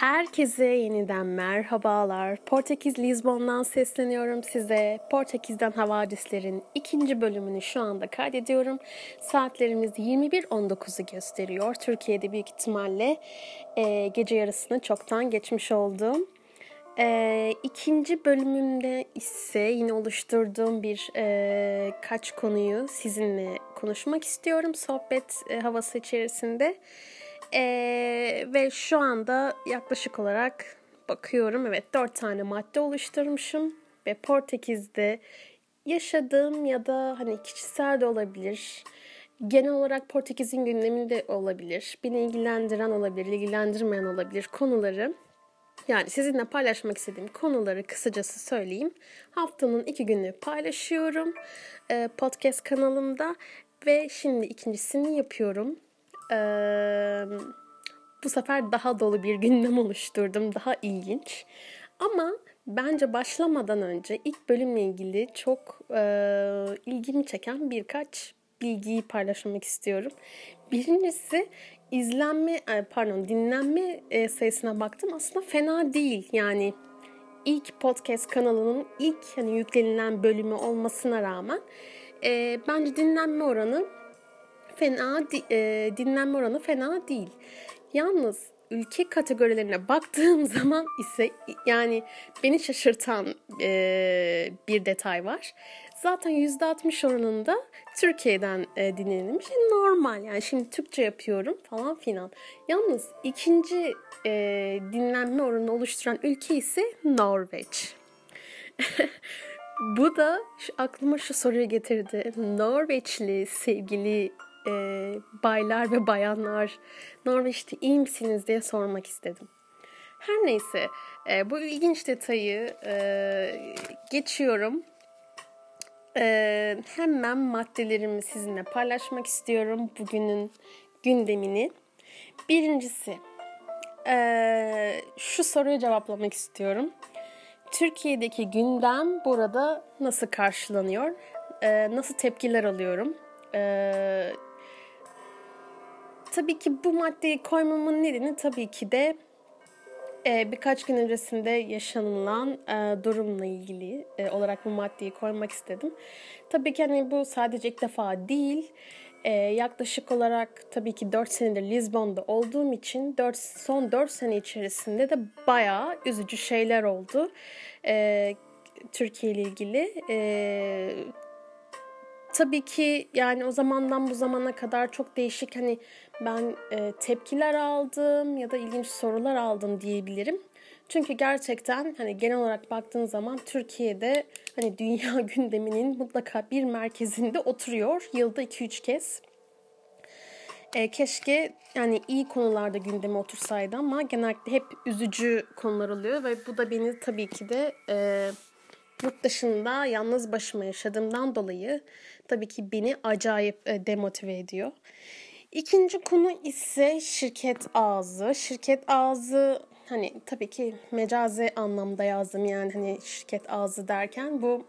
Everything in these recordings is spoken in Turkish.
Herkese yeniden merhabalar. Portekiz Lizbon'dan sesleniyorum size. Portekiz'den Havadisler'in ikinci bölümünü şu anda kaydediyorum. Saatlerimiz 21.19'u gösteriyor. Türkiye'de büyük ihtimalle e, gece yarısını çoktan geçmiş oldum. E, ikinci bölümümde ise yine oluşturduğum bir e, kaç konuyu sizinle konuşmak istiyorum sohbet e, havası içerisinde. Ee, ve şu anda yaklaşık olarak bakıyorum evet dört tane madde oluşturmuşum ve Portekiz'de yaşadığım ya da hani kişisel de olabilir. Genel olarak Portekiz'in gündeminde olabilir. Beni ilgilendiren olabilir, ilgilendirmeyen olabilir konuları yani sizinle paylaşmak istediğim konuları kısacası söyleyeyim. Haftanın iki günü paylaşıyorum podcast kanalımda ve şimdi ikincisini yapıyorum. Ee, bu sefer daha dolu bir gündem oluşturdum. Daha ilginç. Ama bence başlamadan önce ilk bölümle ilgili çok e, ilgimi çeken birkaç bilgiyi paylaşmak istiyorum. Birincisi izlenme pardon dinlenme sayısına baktım aslında fena değil. Yani ilk podcast kanalının ilk hani yüklenilen bölümü olmasına rağmen e, bence dinlenme oranı fena e, dinlenme oranı fena değil. Yalnız ülke kategorilerine baktığım zaman ise yani beni şaşırtan e, bir detay var. Zaten %60 oranında Türkiye'den e, dinlenilmiş. Normal yani şimdi Türkçe yapıyorum falan filan. Yalnız ikinci e, dinlenme oranını oluşturan ülke ise Norveç. Bu da şu, aklıma şu soruyu getirdi. Norveçli sevgili e, baylar ve bayanlar Norveç'te iyi misiniz diye sormak istedim. Her neyse e, bu ilginç detayı e, geçiyorum. E, hemen maddelerimi sizinle paylaşmak istiyorum bugünün gündemini. Birincisi e, şu soruyu cevaplamak istiyorum. Türkiye'deki gündem burada nasıl karşılanıyor? E, nasıl tepkiler alıyorum? E, tabii ki bu maddeyi koymamın nedeni tabii ki de e, birkaç gün öncesinde yaşanılan e, durumla ilgili e, olarak bu maddeyi koymak istedim. Tabii ki hani bu sadece ilk defa değil. E, yaklaşık olarak tabii ki 4 senedir Lisbon'da olduğum için 4, son 4 sene içerisinde de bayağı üzücü şeyler oldu. E, Türkiye ile ilgili. E, tabii ki yani o zamandan bu zamana kadar çok değişik hani ben e, tepkiler aldım ya da ilginç sorular aldım diyebilirim. Çünkü gerçekten hani genel olarak baktığın zaman Türkiye'de hani dünya gündeminin mutlaka bir merkezinde oturuyor yılda 2-3 kez. E, keşke yani iyi konularda gündeme otursaydı ama genellikle hep üzücü konular oluyor ve bu da beni tabii ki de e, yurt dışında yalnız başıma yaşadığımdan dolayı tabii ki beni acayip e, demotive ediyor. İkinci konu ise şirket ağzı. Şirket ağzı hani tabii ki mecazi anlamda yazdım yani hani şirket ağzı derken bu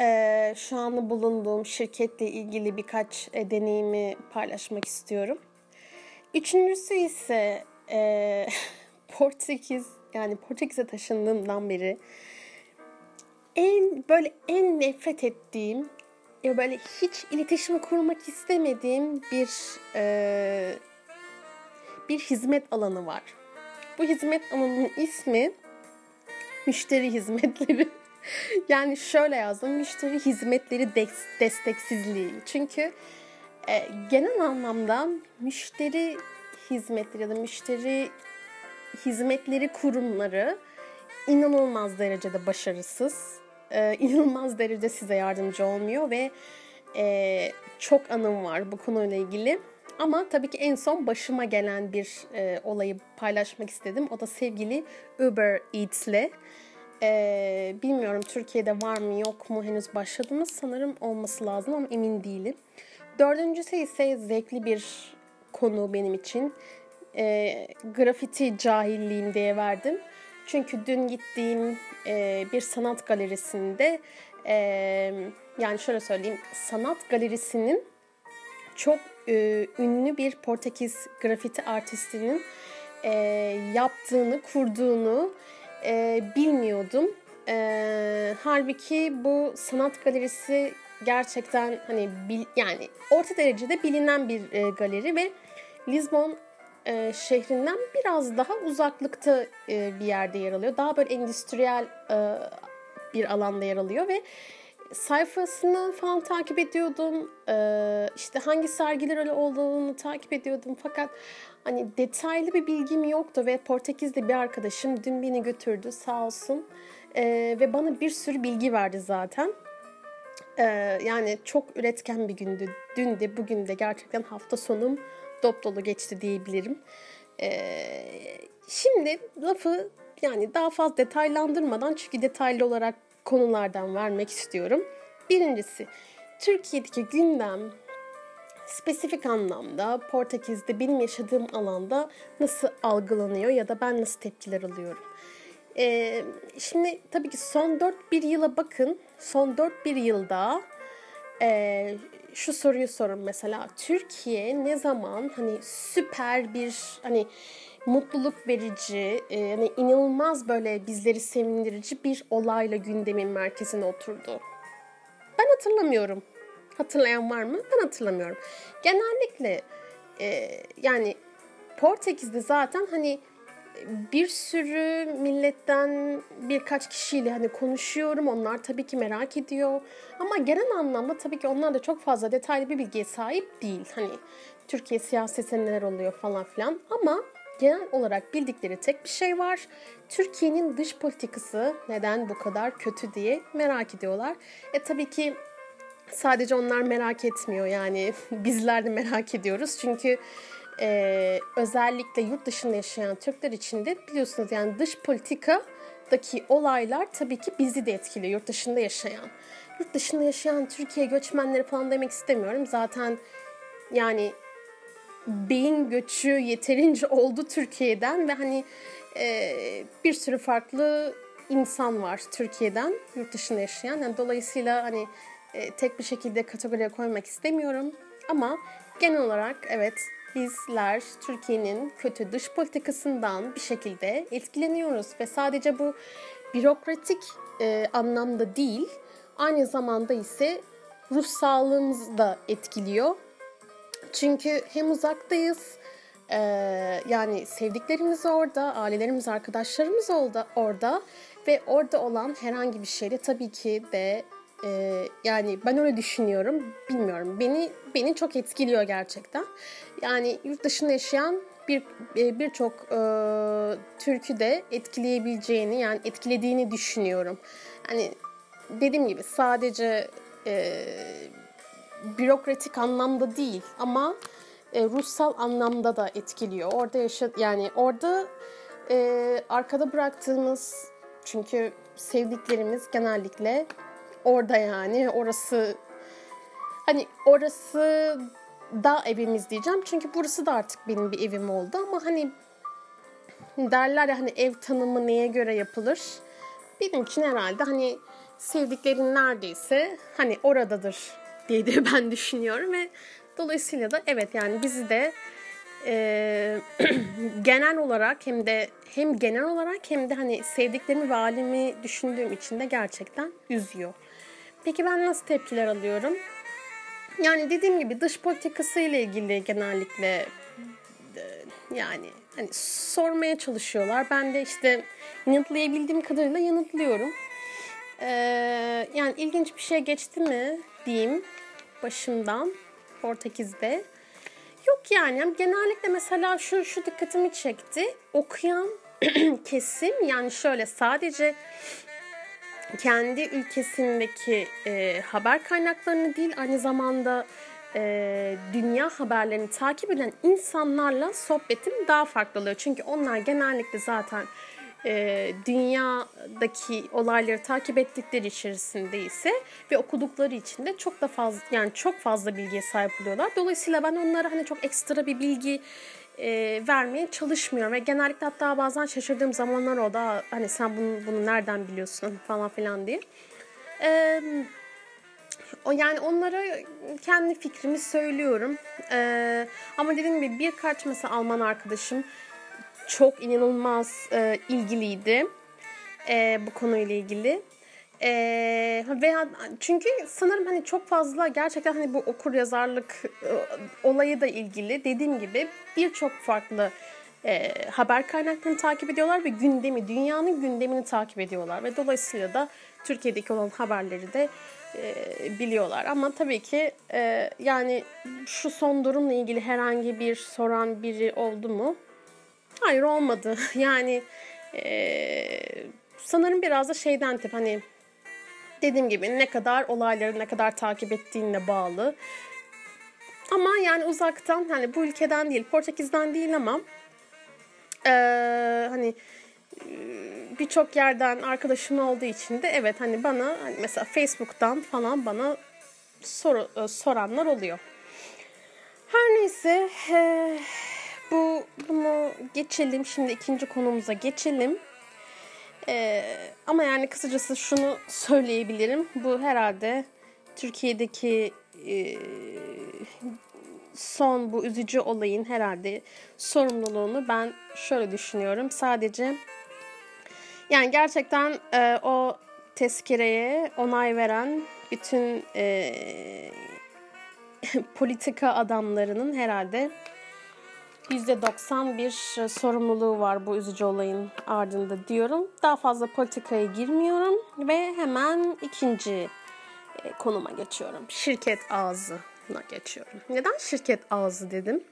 e, şu anda bulunduğum şirketle ilgili birkaç e, deneyimi paylaşmak istiyorum. Üçüncüsü ise e, Portekiz yani Portekiz'e taşındığımdan beri en böyle en nefret ettiğim ya böyle hiç iletişim kurmak istemediğim bir e, bir hizmet alanı var. Bu hizmet alanının ismi müşteri hizmetleri. yani şöyle yazdım müşteri hizmetleri desteksizliği. Çünkü e, genel anlamda müşteri hizmetleri ya da müşteri hizmetleri kurumları inanılmaz derecede başarısız e, inanılmaz derecede size yardımcı olmuyor ve e, çok anım var bu konuyla ilgili. Ama tabii ki en son başıma gelen bir e, olayı paylaşmak istedim. O da sevgili Uber Eats'le. E, bilmiyorum Türkiye'de var mı yok mu henüz başladınız. Sanırım olması lazım ama emin değilim. Dördüncüsü ise zevkli bir konu benim için. E, grafiti cahilliğim diye verdim. Çünkü dün gittiğim e, bir sanat galerisinde e, yani şöyle söyleyeyim sanat galerisinin çok e, ünlü bir Portekiz grafiti artistinin e, yaptığını, kurduğunu e, bilmiyordum. E, halbuki bu sanat galerisi gerçekten hani bil, yani orta derecede bilinen bir e, galeri ve Lisbon e, şehrinden biraz daha uzaklıkta e, bir yerde yer alıyor. Daha böyle endüstriyel e, bir alanda yer alıyor ve sayfasını falan takip ediyordum. Ee, işte hangi sergiler öyle olduğunu takip ediyordum. Fakat hani detaylı bir bilgim yoktu ve Portekiz'de bir arkadaşım dün beni götürdü sağ olsun. Ee, ve bana bir sürü bilgi verdi zaten. Ee, yani çok üretken bir gündü. Dün de bugün de gerçekten hafta sonum dop dolu geçti diyebilirim. Ee, şimdi lafı yani daha fazla detaylandırmadan çünkü detaylı olarak konulardan vermek istiyorum. Birincisi Türkiye'deki gündem spesifik anlamda Portekiz'de benim yaşadığım alanda nasıl algılanıyor ya da ben nasıl tepkiler alıyorum. Ee, şimdi tabii ki son 4-1 yıla bakın. Son 4-1 yılda e, şu soruyu sorun mesela. Türkiye ne zaman hani süper bir hani mutluluk verici, e, hani inanılmaz böyle bizleri sevindirici bir olayla gündemin merkezine oturdu. Ben hatırlamıyorum. Hatırlayan var mı? Ben hatırlamıyorum. Genellikle e, yani Portekiz'de zaten hani bir sürü milletten birkaç kişiyle hani konuşuyorum. Onlar tabii ki merak ediyor. Ama genel anlamda tabii ki onlar da çok fazla detaylı bir bilgiye sahip değil. Hani Türkiye siyasetinde neler oluyor falan filan. Ama genel olarak bildikleri tek bir şey var. Türkiye'nin dış politikası neden bu kadar kötü diye merak ediyorlar. E tabii ki sadece onlar merak etmiyor yani bizler de merak ediyoruz. Çünkü e, özellikle yurt dışında yaşayan Türkler için de biliyorsunuz yani dış politikadaki olaylar tabii ki bizi de etkiliyor yurt dışında yaşayan. Yurt dışında yaşayan Türkiye göçmenleri falan demek istemiyorum. Zaten yani beyin göçü yeterince oldu Türkiye'den ve hani e, bir sürü farklı insan var Türkiye'den yurt dışında yaşayan. Yani dolayısıyla hani e, tek bir şekilde kategoriye koymak istemiyorum. Ama genel olarak evet bizler Türkiye'nin kötü dış politikasından bir şekilde etkileniyoruz ve sadece bu bürokratik e, anlamda değil aynı zamanda ise ruh sağlığımızı da etkiliyor. Çünkü hem uzaktayız, e, yani sevdiklerimiz orada, ailelerimiz, arkadaşlarımız orada, orada ve orada olan herhangi bir şeyle tabii ki de e, yani ben öyle düşünüyorum, bilmiyorum. Beni beni çok etkiliyor gerçekten. Yani yurt dışında yaşayan bir e, birçok e, türkü de etkileyebileceğini yani etkilediğini düşünüyorum. Yani dediğim gibi sadece e, bürokratik anlamda değil ama e, ruhsal anlamda da etkiliyor. Orada yaşa yani orada e, arkada bıraktığımız çünkü sevdiklerimiz genellikle orada yani orası hani orası da evimiz diyeceğim. Çünkü burası da artık benim bir evim oldu ama hani derler ya hani ev tanımı neye göre yapılır? Benim için herhalde hani sevdiklerin neredeyse hani oradadır diye de ben düşünüyorum ve dolayısıyla da evet yani bizi de e, genel olarak hem de hem genel olarak hem de hani sevdiklerimi ve halimi düşündüğüm için de gerçekten üzüyor. Peki ben nasıl tepkiler alıyorum? Yani dediğim gibi dış politikası ile ilgili genellikle e, yani hani sormaya çalışıyorlar. Ben de işte yanıtlayabildiğim kadarıyla yanıtlıyorum. Ee, yani ilginç bir şey geçti mi diyeyim başımdan Portekiz'de. Yok yani genellikle mesela şu şu dikkatimi çekti. Okuyan kesim yani şöyle sadece kendi ülkesindeki e, haber kaynaklarını değil aynı zamanda e, dünya haberlerini takip eden insanlarla sohbetim daha farklı oluyor. Çünkü onlar genellikle zaten e, dünyadaki olayları takip ettikleri içerisinde ise ve okudukları için de çok da fazla yani çok fazla bilgiye sahip oluyorlar. Dolayısıyla ben onlara hani çok ekstra bir bilgi e, vermeye çalışmıyorum ve genellikle hatta bazen şaşırdığım zamanlar o da hani sen bunu bunu nereden biliyorsun falan filan diye. E, o yani onlara kendi fikrimi söylüyorum. E, ama dediğim gibi birkaç mesela Alman arkadaşım çok inanılmaz e, ilgiliydi e, bu konuyla ilgili. E, veya çünkü sanırım hani çok fazla gerçekten hani bu okur yazarlık e, olayı da ilgili dediğim gibi birçok farklı e, haber kaynaklarını takip ediyorlar ve gündemi, dünyanın gündemini takip ediyorlar ve dolayısıyla da Türkiye'deki olan haberleri de e, biliyorlar. Ama tabii ki e, yani şu son durumla ilgili herhangi bir soran biri oldu mu? Hayır olmadı. Yani e, sanırım biraz da şeyden tip hani dediğim gibi ne kadar olayları ne kadar takip ettiğinle bağlı. Ama yani uzaktan hani bu ülkeden değil Portekiz'den değil ama e, hani birçok yerden arkadaşım olduğu için de evet hani bana hani mesela Facebook'tan falan bana soru, soranlar oluyor. Her neyse e, bu bunu geçelim şimdi ikinci konumuza geçelim. E, ama yani kısacası şunu söyleyebilirim. Bu herhalde Türkiye'deki e, son bu üzücü olayın herhalde sorumluluğunu ben şöyle düşünüyorum. Sadece yani gerçekten e, o tezkereye onay veren bütün e, politika adamlarının herhalde %90 bir sorumluluğu var bu üzücü olayın ardında diyorum. Daha fazla politikaya girmiyorum ve hemen ikinci e, konuma geçiyorum. Şirket ağzına geçiyorum. Neden şirket ağzı dedim?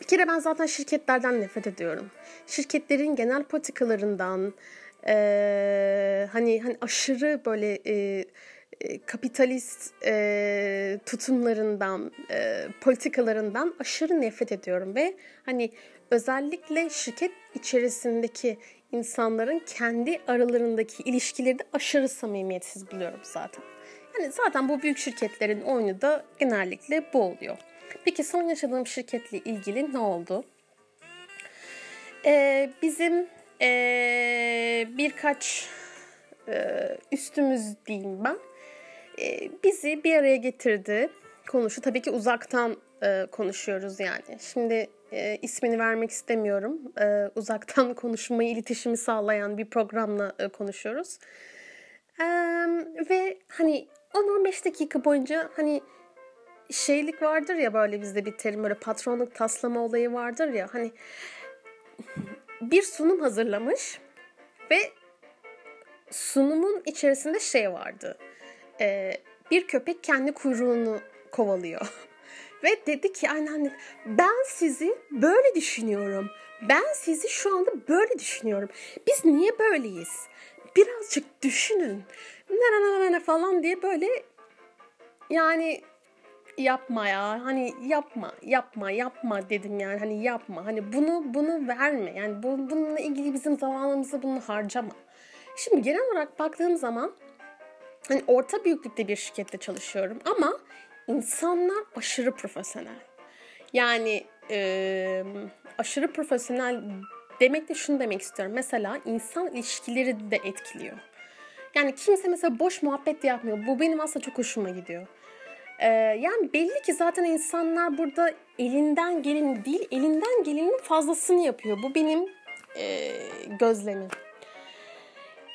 Bir kere ben zaten şirketlerden nefret ediyorum. Şirketlerin genel politikalarından, e, hani hani aşırı böyle e, e, kapitalist e, tutumlarından, e, politikalarından aşırı nefret ediyorum ve hani özellikle şirket içerisindeki insanların kendi aralarındaki ilişkileri de aşırı samimiyetsiz buluyorum zaten. Yani zaten bu büyük şirketlerin oyunu da genellikle bu oluyor. Peki son yaşadığım şirketle ilgili ne oldu? Ee, bizim ee, birkaç e, üstümüz diyeyim ben e, bizi bir araya getirdi konuşu. Tabii ki uzaktan e, konuşuyoruz yani. Şimdi e, ismini vermek istemiyorum. E, uzaktan konuşmayı, iletişimi sağlayan bir programla e, konuşuyoruz. E, ve hani 10-15 dakika boyunca hani şeylik vardır ya böyle bizde bir terim böyle patronluk taslama olayı vardır ya hani bir sunum hazırlamış ve sunumun içerisinde şey vardı. Ee, bir köpek kendi kuyruğunu kovalıyor. ve dedi ki aynen ben sizi böyle düşünüyorum. Ben sizi şu anda böyle düşünüyorum. Biz niye böyleyiz? Birazcık düşünün. Ne falan diye böyle yani yapma ya hani yapma yapma yapma dedim yani hani yapma hani bunu bunu verme yani bu, bununla ilgili bizim zamanımızı bunu harcama. Şimdi genel olarak baktığım zaman hani orta büyüklükte bir şirkette çalışıyorum ama insanlar aşırı profesyonel. Yani e, aşırı profesyonel demek de şunu demek istiyorum. Mesela insan ilişkileri de etkiliyor. Yani kimse mesela boş muhabbet de yapmıyor. Bu benim aslında çok hoşuma gidiyor. Ee, yani belli ki zaten insanlar burada elinden geleni değil, elinden gelenin fazlasını yapıyor. Bu benim e, gözlemim.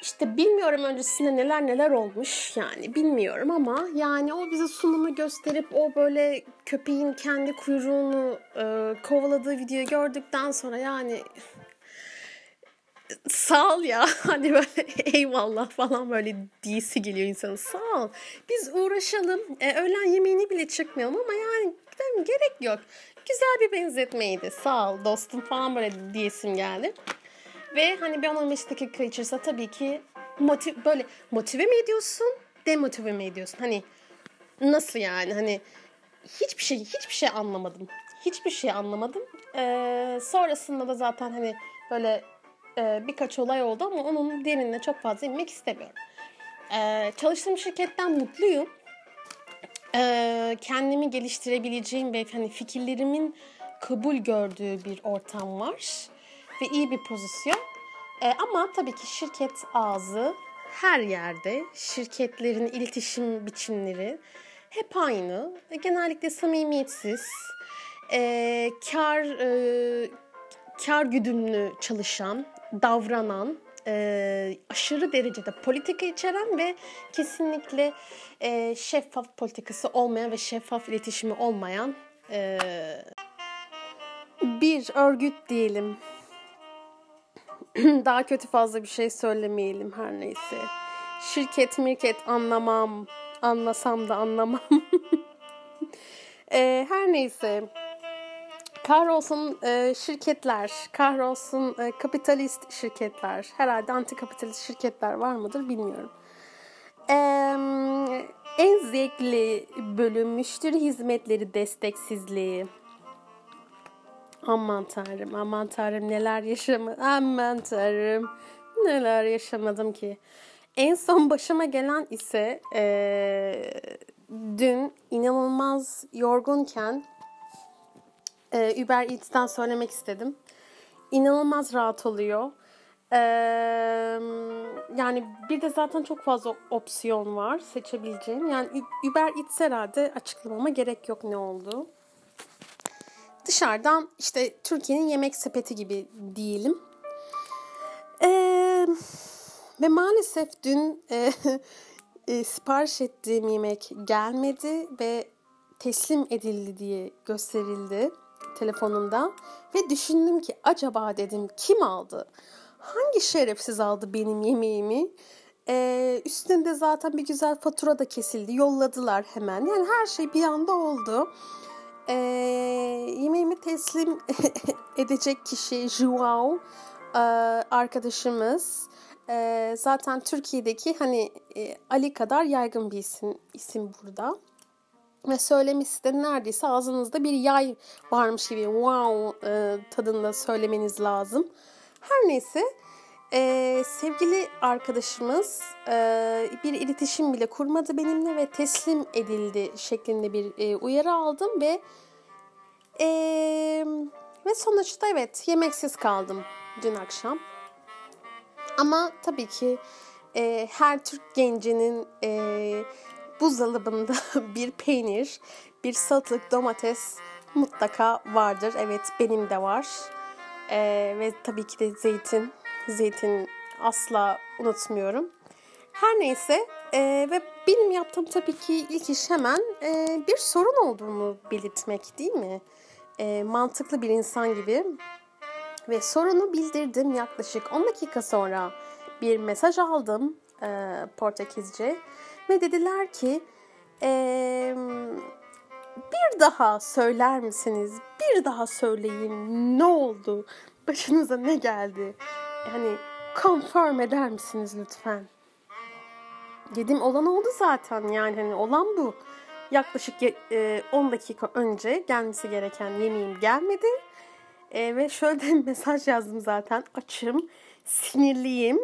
İşte bilmiyorum öncesinde neler neler olmuş yani bilmiyorum ama yani o bize sunumu gösterip o böyle köpeğin kendi kuyruğunu e, kovaladığı videoyu gördükten sonra yani sağ ol ya hani böyle eyvallah falan böyle diyesi geliyor insanın sağ ol biz uğraşalım. E, öğlen yemeğini bile çıkmayalım ama yani gerek yok. Güzel bir benzetmeydi. Sağ ol dostum falan böyle diyesim geldi ve hani bir 15 dakika içerisinde tabii ki motiv böyle motive mi ediyorsun demotive mi ediyorsun? Hani nasıl yani? Hani hiçbir şey hiçbir şey anlamadım. Hiçbir şey anlamadım. Ee, sonrasında da zaten hani böyle e, birkaç olay oldu ama onun derinine çok fazla inmek istemiyorum. E, çalıştığım şirketten mutluyum. E, kendimi geliştirebileceğim ve hani fikirlerimin kabul gördüğü bir ortam var ve iyi bir pozisyon. E, ama tabii ki şirket ağzı her yerde şirketlerin iletişim biçimleri hep aynı. Genellikle samimiyetsiz, e, kar e, kar güdümlü çalışan, davranan, e, aşırı derecede politika içeren ve kesinlikle e, şeffaf politikası olmayan ve şeffaf iletişimi olmayan e, bir örgüt diyelim. Daha kötü fazla bir şey söylemeyelim her neyse. Şirket mirket anlamam. Anlasam da anlamam. e, her neyse. Kahrolsun e, şirketler, kahrolsun e, kapitalist şirketler. Herhalde antikapitalist şirketler var mıdır bilmiyorum. E, en zevkli bölüm müşteri hizmetleri desteksizliği. Aman tanrım, aman tanrım neler yaşamadım, aman tanrım neler yaşamadım ki. En son başıma gelen ise e, dün inanılmaz yorgunken e, Uber Eats'ten söylemek istedim. İnanılmaz rahat oluyor. Ee, yani bir de zaten çok fazla opsiyon var seçebileceğim. Yani Uber Eats herhalde açıklamama gerek yok ne oldu. Dışarıdan işte Türkiye'nin yemek sepeti gibi diyelim. Ee, ve maalesef dün e, e, sipariş ettiğim yemek gelmedi ve teslim edildi diye gösterildi telefonumda. Ve düşündüm ki acaba dedim kim aldı? Hangi şerefsiz aldı benim yemeğimi? Ee, üstünde zaten bir güzel fatura da kesildi. Yolladılar hemen. Yani her şey bir anda oldu. Ee, yemeğimi teslim edecek kişi Joao e, arkadaşımız. E, zaten Türkiye'deki hani e, Ali kadar yaygın bir isim, isim burada. Ve söylemesi de neredeyse ağzınızda bir yay varmış gibi wow e, tadında söylemeniz lazım. Her neyse e, sevgili arkadaşımız e, bir iletişim bile kurmadı benimle ve teslim edildi şeklinde bir e, uyarı aldım ve e, ve sonuçta evet yemeksiz kaldım dün akşam. Ama tabii ki e, her Türk gencinin e, buzdolabında bir peynir, bir salatalık, domates mutlaka vardır. Evet benim de var. E, ve tabii ki de zeytin. Zeytin asla unutmuyorum. Her neyse e, ve benim yaptığım tabii ki ilk iş hemen e, bir sorun olduğunu belirtmek değil mi? E, mantıklı bir insan gibi. Ve sorunu bildirdim yaklaşık 10 dakika sonra bir mesaj aldım e, Portekizce. Ve dediler ki e, bir daha söyler misiniz? Bir daha söyleyin ne oldu? Başınıza ne geldi? Yani confirm eder misiniz lütfen? Dedim olan oldu zaten yani hani olan bu. Yaklaşık 10 dakika önce gelmesi gereken yemeğim gelmedi. E, ve şöyle bir mesaj yazdım zaten. Açım, sinirliyim,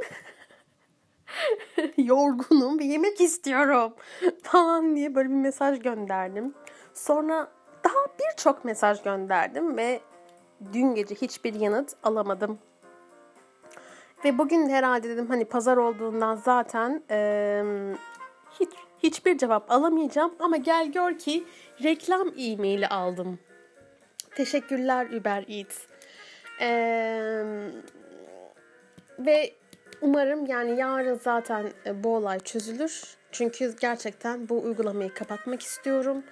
yorgunum ve yemek istiyorum falan diye böyle bir mesaj gönderdim. Sonra daha birçok mesaj gönderdim ve dün gece hiçbir yanıt alamadım. Ve bugün herhalde dedim hani pazar olduğundan zaten e, hiç hiçbir cevap alamayacağım ama gel gör ki reklam e-maili aldım. Teşekkürler Uber Eats. Ee, ve umarım yani yarın zaten e, bu olay çözülür. Çünkü gerçekten bu uygulamayı kapatmak istiyorum.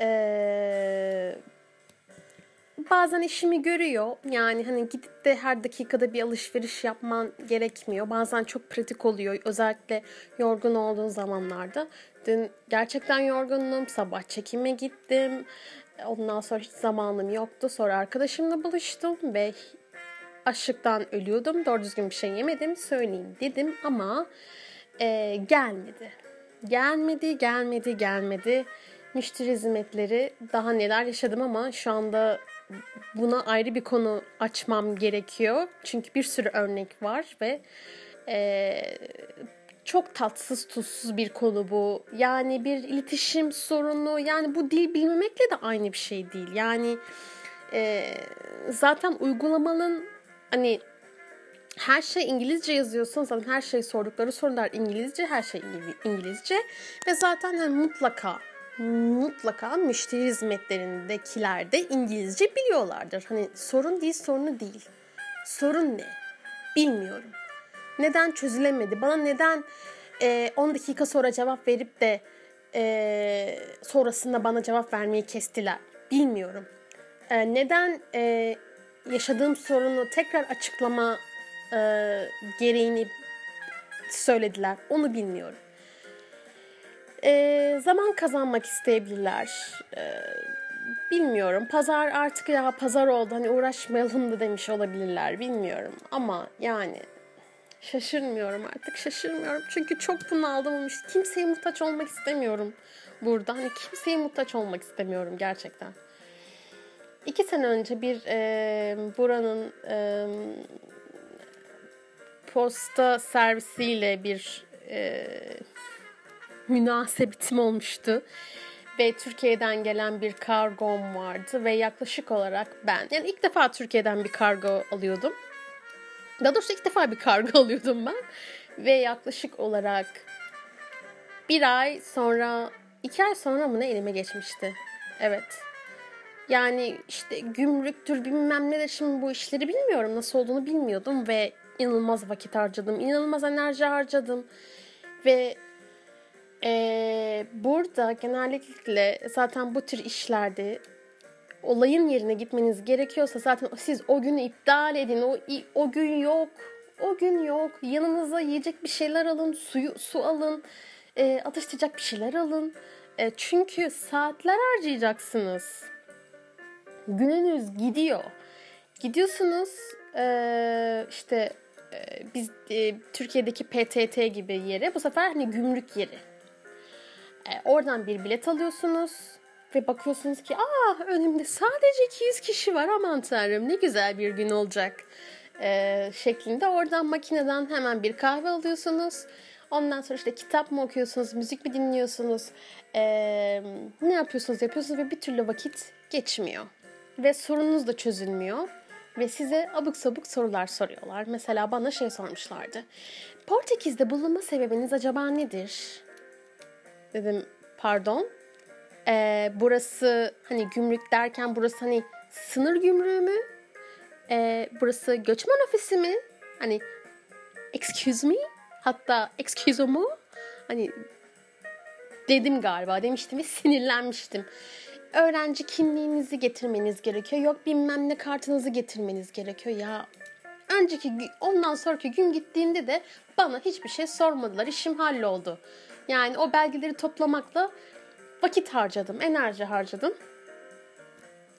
Ee, bazen işimi görüyor. Yani hani gidip de her dakikada bir alışveriş yapman gerekmiyor. Bazen çok pratik oluyor. Özellikle yorgun olduğun zamanlarda. Dün gerçekten yorgundum. Sabah çekime gittim. Ondan sonra hiç zamanım yoktu. Sonra arkadaşımla buluştum ve açlıktan ölüyordum. Doğru düzgün bir şey yemedim söyleyeyim dedim ama e, gelmedi. Gelmedi, gelmedi, gelmedi. Müşteri hizmetleri daha neler yaşadım ama şu anda buna ayrı bir konu açmam gerekiyor. Çünkü bir sürü örnek var ve e, çok tatsız tuzsuz bir konu bu. Yani bir iletişim sorunu yani bu dil bilmemekle de aynı bir şey değil. Yani e, zaten uygulamanın hani her şey İngilizce yazıyorsun zaten her şey sordukları sorular İngilizce her şey İngilizce ve zaten hani mutlaka mutlaka müşteri hizmetlerindekiler de İngilizce biliyorlardır. Hani sorun değil, sorunu değil. Sorun ne? Bilmiyorum. Neden çözülemedi? Bana neden e, 10 dakika sonra cevap verip de e, sonrasında bana cevap vermeyi kestiler? Bilmiyorum. E, neden e, yaşadığım sorunu tekrar açıklama e, gereğini söylediler? Onu bilmiyorum. E, zaman kazanmak isteyebilirler. E, bilmiyorum. Pazar artık ya pazar oldu hani uğraşmayalım da demiş olabilirler. Bilmiyorum ama yani şaşırmıyorum artık şaşırmıyorum. Çünkü çok bunaldım. Kimseye muhtaç olmak istemiyorum burada. Hani kimseye muhtaç olmak istemiyorum gerçekten. İki sene önce bir e, buranın e, posta servisiyle bir e, münasebetim olmuştu. Ve Türkiye'den gelen bir kargom vardı ve yaklaşık olarak ben yani ilk defa Türkiye'den bir kargo alıyordum. Daha doğrusu ilk defa bir kargo alıyordum ben. Ve yaklaşık olarak bir ay sonra, iki ay sonra mı ne elime geçmişti. Evet. Yani işte gümrüktür bilmem ne de şimdi bu işleri bilmiyorum. Nasıl olduğunu bilmiyordum ve inanılmaz vakit harcadım. inanılmaz enerji harcadım. Ve ee, burada genellikle zaten bu tür işlerde olayın yerine gitmeniz gerekiyorsa zaten siz o günü iptal edin. O o gün yok. O gün yok. Yanınıza yiyecek bir şeyler alın, suyu su alın, e, atıştıracak bir şeyler alın. E, çünkü saatler harcayacaksınız. Gününüz gidiyor. Gidiyorsunuz e, işte e, biz e, Türkiye'deki PTT gibi yere bu sefer hani gümrük yeri. E, oradan bir bilet alıyorsunuz ve bakıyorsunuz ki aa önümde sadece 200 kişi var aman tanrım ne güzel bir gün olacak e, şeklinde. Oradan makineden hemen bir kahve alıyorsunuz. Ondan sonra işte kitap mı okuyorsunuz, müzik mi dinliyorsunuz, e, ne yapıyorsunuz yapıyorsunuz ve bir türlü vakit geçmiyor. Ve sorununuz da çözülmüyor. Ve size abuk sabuk sorular soruyorlar. Mesela bana şey sormuşlardı. Portekiz'de bulunma sebebiniz acaba nedir? Dedim pardon. Ee, burası hani gümrük derken burası hani sınır gümrüğü mü? Ee, burası göçmen ofisi mi? Hani excuse me? Hatta excuse mu? Hani dedim galiba demiştim ve sinirlenmiştim. Öğrenci kimliğinizi getirmeniz gerekiyor. Yok bilmem ne kartınızı getirmeniz gerekiyor. Ya önceki ondan sonraki gün gittiğimde de bana hiçbir şey sormadılar. İşim halloldu. Yani o belgeleri toplamakla vakit harcadım, enerji harcadım.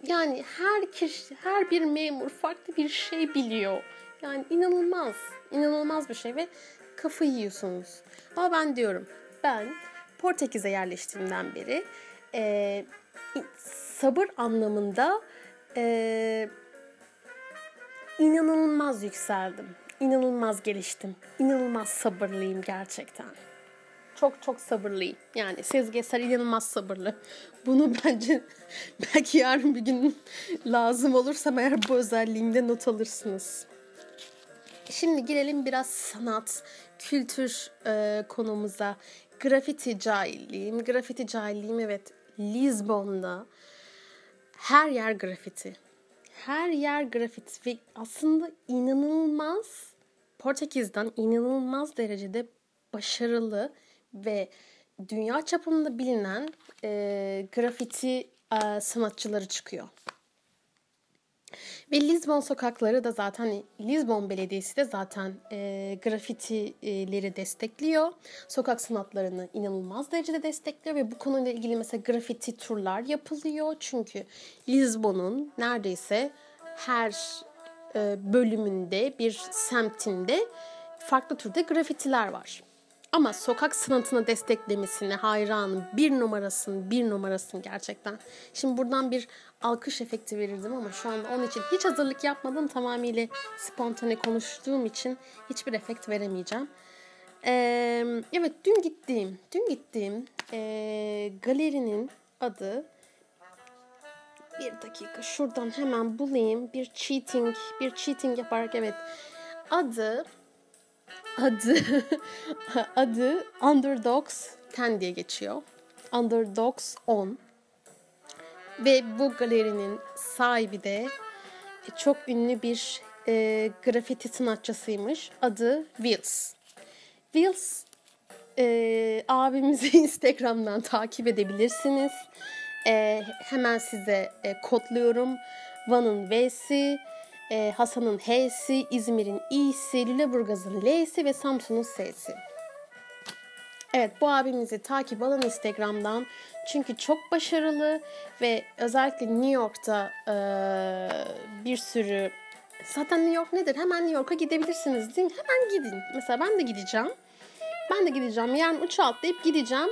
Yani her kişi, her bir memur farklı bir şey biliyor. Yani inanılmaz, inanılmaz bir şey ve kafayı yiyorsunuz. Ama ben diyorum, ben Portekiz'e yerleştiğimden beri e, sabır anlamında e, inanılmaz yükseldim. İnanılmaz geliştim. İnanılmaz sabırlıyım gerçekten çok çok sabırlıyım. Yani Sezgi inanılmaz sabırlı. Bunu bence belki yarın bir gün lazım olursam eğer bu özelliğimde not alırsınız. Şimdi girelim biraz sanat, kültür e, konumuza. Grafiti cahilliğim. Grafiti cahilliğim evet Lisbon'da her yer grafiti. Her yer grafiti ve aslında inanılmaz Portekiz'den inanılmaz derecede başarılı ve dünya çapında bilinen e, grafiti e, sanatçıları çıkıyor. Ve Lisbon sokakları da zaten Lisbon Belediyesi de zaten e, grafitileri destekliyor. Sokak sanatlarını inanılmaz derecede destekliyor ve bu konuyla ilgili mesela grafiti turlar yapılıyor. Çünkü Lisbon'un neredeyse her e, bölümünde bir semtinde farklı türde grafitiler var. Ama sokak sanatını desteklemesine hayranım. Bir numarasın, bir numarasın gerçekten. Şimdi buradan bir alkış efekti verirdim ama şu anda onun için hiç hazırlık yapmadım. Tamamıyla spontane konuştuğum için hiçbir efekt veremeyeceğim. Ee, evet dün gittiğim, dün gittiğim e, galerinin adı bir dakika şuradan hemen bulayım. Bir cheating, bir cheating yaparak evet. Adı adı adı Underdogs 10 diye geçiyor. Underdogs 10. Ve bu galerinin sahibi de çok ünlü bir e, grafiti sanatçısıymış. Adı Wills. Wills e, abimizi Instagram'dan takip edebilirsiniz. E, hemen size e, kodluyorum. Van'ın V'si, e, Hasan'ın H'si, İzmir'in İ'si, Lüleburgaz'ın L'si ve Samsun'un S'si. Evet bu abimizi takip alın Instagram'dan. Çünkü çok başarılı ve özellikle New York'ta e, bir sürü zaten New York nedir? Hemen New York'a gidebilirsiniz değil mi? Hemen gidin. Mesela ben de gideceğim. Ben de gideceğim. Yarın uçağa atlayıp gideceğim.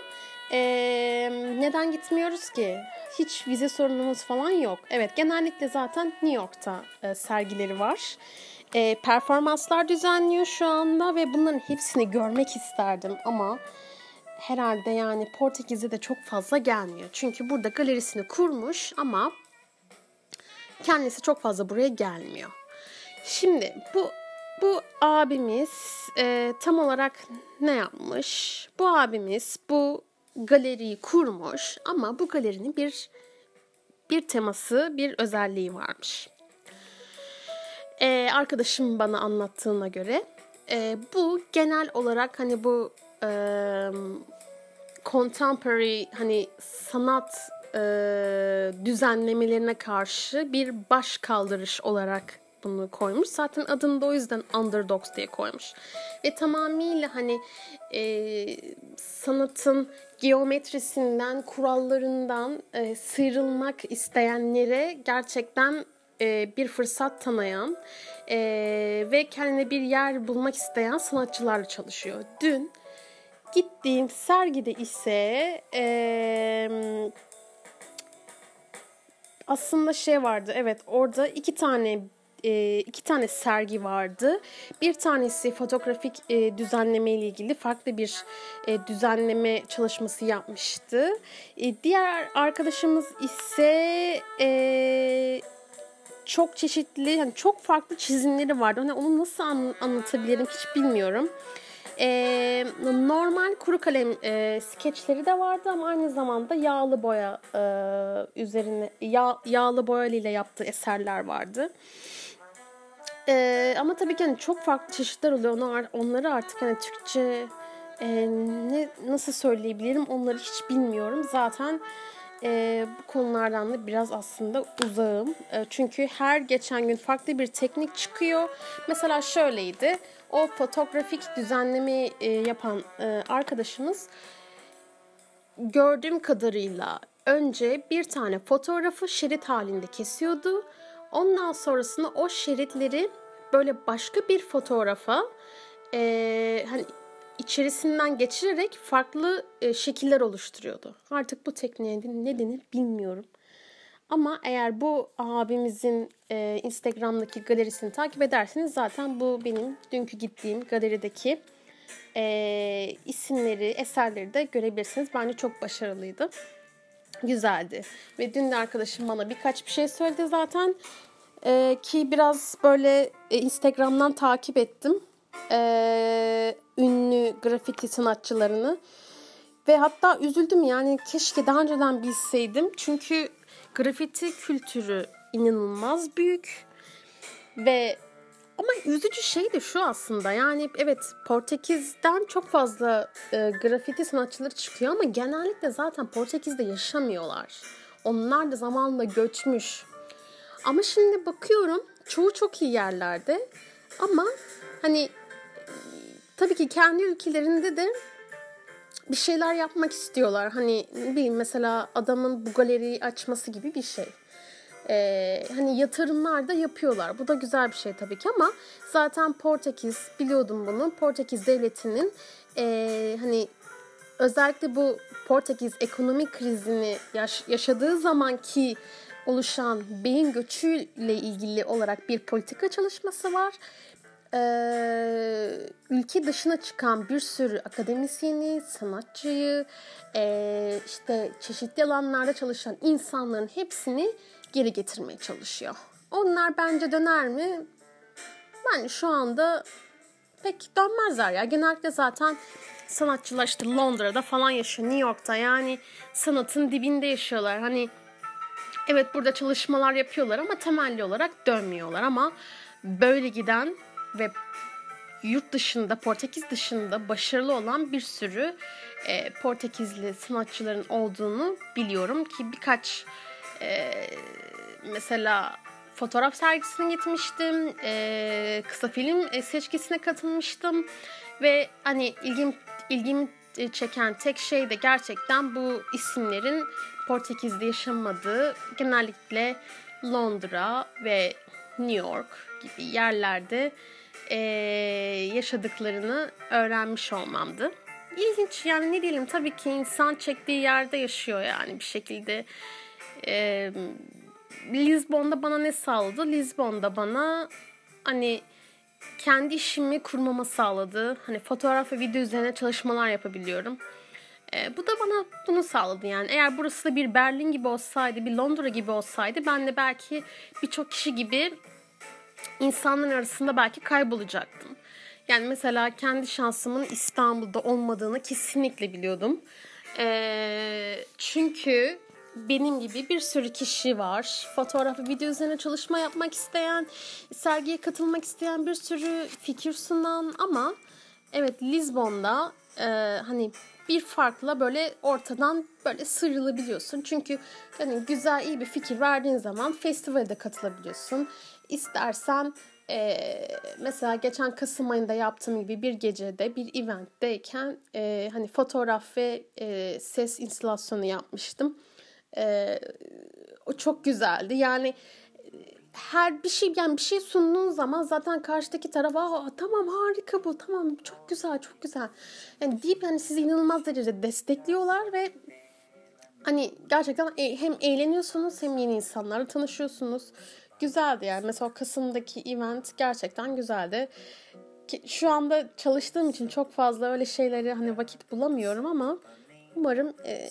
Ee, neden gitmiyoruz ki? Hiç vize sorunumuz falan yok. Evet genellikle zaten New York'ta e, sergileri var. E, performanslar düzenliyor şu anda ve bunların hepsini görmek isterdim ama herhalde yani Portekiz'de de çok fazla gelmiyor. Çünkü burada galerisini kurmuş ama kendisi çok fazla buraya gelmiyor. Şimdi bu bu abimiz e, tam olarak ne yapmış? Bu abimiz bu galeriyi kurmuş ama bu galerinin bir bir teması, bir özelliği varmış. E, arkadaşım bana anlattığına göre e, bu genel olarak hani bu e, contemporary hani sanat e, düzenlemelerine karşı bir baş kaldırış olarak bunu koymuş. Zaten adını da o yüzden Underdogs diye koymuş. Ve tamamıyla hani e, sanatın geometrisinden, kurallarından e, sıyrılmak isteyenlere gerçekten e, bir fırsat tanıyan e, ve kendine bir yer bulmak isteyen sanatçılarla çalışıyor. Dün gittiğim sergide ise e, aslında şey vardı evet orada iki tane e, iki tane sergi vardı. Bir tanesi fotoğrafik e, düzenleme ile ilgili farklı bir e, düzenleme çalışması yapmıştı. E, diğer arkadaşımız ise e, çok çeşitli, yani çok farklı çizimleri vardı. Hani onu nasıl an, anlatabilirim hiç bilmiyorum. E, normal kuru kalem e, skeçleri de vardı ama aynı zamanda yağlı boya e, üzerine yağ, yağlı boya ile yaptığı eserler vardı. Ee, ama tabii ki hani çok farklı çeşitler oluyor. Onlar, onları artık hani Türkçe e, ne nasıl söyleyebilirim onları hiç bilmiyorum. Zaten e, bu konulardan da biraz aslında uzağım. E, çünkü her geçen gün farklı bir teknik çıkıyor. Mesela şöyleydi. O fotoğrafik düzenleme e, yapan e, arkadaşımız gördüğüm kadarıyla önce bir tane fotoğrafı şerit halinde kesiyordu. Ondan sonrasında o şeritleri böyle başka bir fotoğrafa e, hani içerisinden geçirerek farklı e, şekiller oluşturuyordu. Artık bu tekniğe ne denir bilmiyorum. Ama eğer bu abimizin e, Instagram'daki galerisini takip ederseniz zaten bu benim dünkü gittiğim galerideki e, isimleri, eserleri de görebilirsiniz. Bence çok başarılıydı. Güzeldi. Ve dün de arkadaşım bana birkaç bir şey söyledi zaten. E, ki biraz böyle e, Instagram'dan takip ettim. E, ünlü grafiti sanatçılarını. Ve hatta üzüldüm yani keşke daha önceden bilseydim. Çünkü grafiti kültürü inanılmaz büyük. Ve ama üzücü şey de şu aslında yani evet Portekiz'den çok fazla e, grafiti sanatçıları çıkıyor ama genellikle zaten Portekiz'de yaşamıyorlar. Onlar da zamanla göçmüş. Ama şimdi bakıyorum çoğu çok iyi yerlerde ama hani tabii ki kendi ülkelerinde de bir şeyler yapmak istiyorlar. Hani bileyim mesela adamın bu galeriyi açması gibi bir şey. Ee, hani yatırımlar da yapıyorlar. Bu da güzel bir şey tabii ki ama zaten Portekiz biliyordum bunu. Portekiz devletinin e, hani özellikle bu Portekiz ekonomik krizini yaş- yaşadığı zamanki oluşan beyin göçüyle ilgili olarak bir politika çalışması var. Ee, ülke dışına çıkan bir sürü akademisyeni, sanatçıyı, e, işte çeşitli alanlarda çalışan insanların hepsini geri getirmeye çalışıyor. Onlar bence döner mi? Ben şu anda pek dönmezler ya. Genellikle zaten sanatçılar işte Londra'da falan yaşıyor, New York'ta. Yani sanatın dibinde yaşıyorlar. Hani evet burada çalışmalar yapıyorlar ama temelli olarak dönmüyorlar ama böyle giden ve yurt dışında, Portekiz dışında başarılı olan bir sürü e, Portekizli sanatçıların olduğunu biliyorum ki birkaç e, mesela fotoğraf sergisine gitmiştim, e, kısa film e, seçkisine katılmıştım ve hani ilgim ilgimi çeken tek şey de gerçekten bu isimlerin Portekiz'de yaşamadığı genellikle Londra ve New York gibi yerlerde e, yaşadıklarını öğrenmiş olmamdı. İlginç yani ne diyelim tabii ki insan çektiği yerde yaşıyor yani bir şekilde. E, Lisbon'da bana ne sağladı? Lisbon'da bana hani kendi işimi kurmama sağladı. Hani fotoğraf ve video üzerine çalışmalar yapabiliyorum. E, bu da bana bunu sağladı yani. Eğer burası da bir Berlin gibi olsaydı, bir Londra gibi olsaydı ben de belki birçok kişi gibi insanların arasında belki kaybolacaktım. Yani mesela kendi şansımın İstanbul'da olmadığını kesinlikle biliyordum. E, çünkü benim gibi bir sürü kişi var. Fotoğraf ve video üzerine çalışma yapmak isteyen, sergiye katılmak isteyen bir sürü fikir sunan ama evet Lizbon'da e, hani bir farkla böyle ortadan böyle sıyrılabiliyorsun. Çünkü hani güzel iyi bir fikir verdiğin zaman festivalde katılabiliyorsun. İstersen e, mesela geçen Kasım ayında yaptığım gibi bir gecede bir eventteyken e, hani fotoğraf ve e, ses instalasyonu yapmıştım. E, o çok güzeldi. Yani her bir şey yani bir şey sunduğun zaman zaten karşıdaki taraf Aa, tamam harika bu tamam çok güzel çok güzel. Yani deyip yani sizi inanılmaz derecede destekliyorlar ve hani gerçekten e, hem eğleniyorsunuz hem yeni insanlarla tanışıyorsunuz. Güzeldi yani. Mesela Kasım'daki event gerçekten güzeldi. Ki şu anda çalıştığım için çok fazla öyle şeyleri hani vakit bulamıyorum ama umarım e,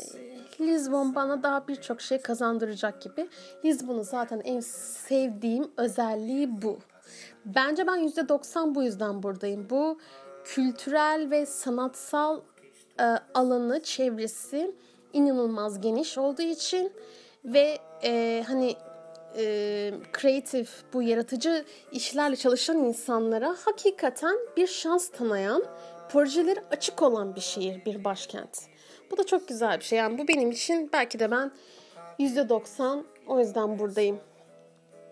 Lisbon bana daha birçok şey kazandıracak gibi. Lisbon'un zaten en sevdiğim özelliği bu. Bence ben %90 bu yüzden buradayım. Bu kültürel ve sanatsal e, alanı, çevresi inanılmaz geniş olduğu için ve e, hani e, kreatif, bu yaratıcı işlerle çalışan insanlara hakikaten bir şans tanıyan, projeleri açık olan bir şehir, bir başkent. Bu da çok güzel bir şey. Yani bu benim için belki de ben %90 o yüzden buradayım.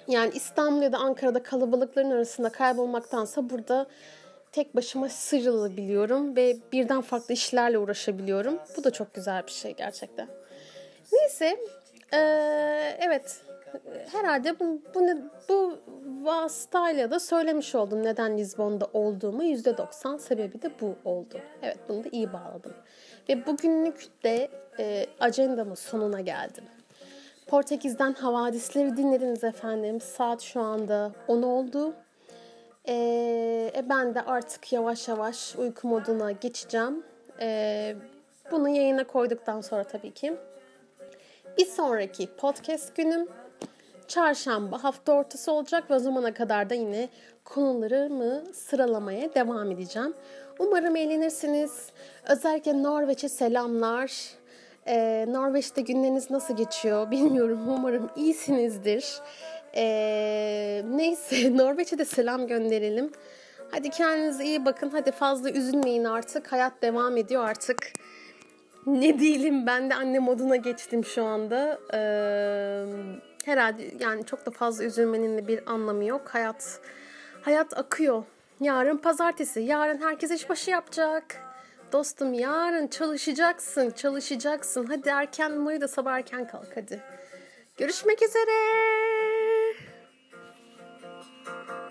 Yani İstanbul ya da Ankara'da kalabalıkların arasında kaybolmaktansa burada tek başıma sıyrılabiliyorum ve birden farklı işlerle uğraşabiliyorum. Bu da çok güzel bir şey gerçekten. Neyse, ee, evet herhalde bu, bu, bu vasıtayla da söylemiş oldum neden Lizbon'da olduğumu. %90 sebebi de bu oldu. Evet bunu da iyi bağladım. Ve bugünlük de e, ajandamın sonuna geldim. Portekiz'den havadisleri dinlediniz efendim. Saat şu anda 10 oldu. E, e, ben de artık yavaş yavaş uyku moduna geçeceğim. E, bunu yayına koyduktan sonra tabii ki. Bir sonraki podcast günüm çarşamba hafta ortası olacak ve o zamana kadar da yine konularımı sıralamaya devam edeceğim. Umarım eğlenirsiniz. Özellikle Norveç'e selamlar. Ee, Norveç'te günleriniz nasıl geçiyor bilmiyorum. Umarım iyisinizdir. Ee, neyse Norveç'e de selam gönderelim. Hadi kendinize iyi bakın. Hadi fazla üzülmeyin artık. Hayat devam ediyor artık. Ne diyelim ben de anne moduna geçtim şu anda. Ee, herhalde yani çok da fazla üzülmenin de bir anlamı yok. Hayat hayat akıyor. Yarın pazartesi. Yarın herkes işbaşı yapacak. Dostum yarın çalışacaksın, çalışacaksın. Hadi erken uyu da sabah erken kalk hadi. Görüşmek üzere.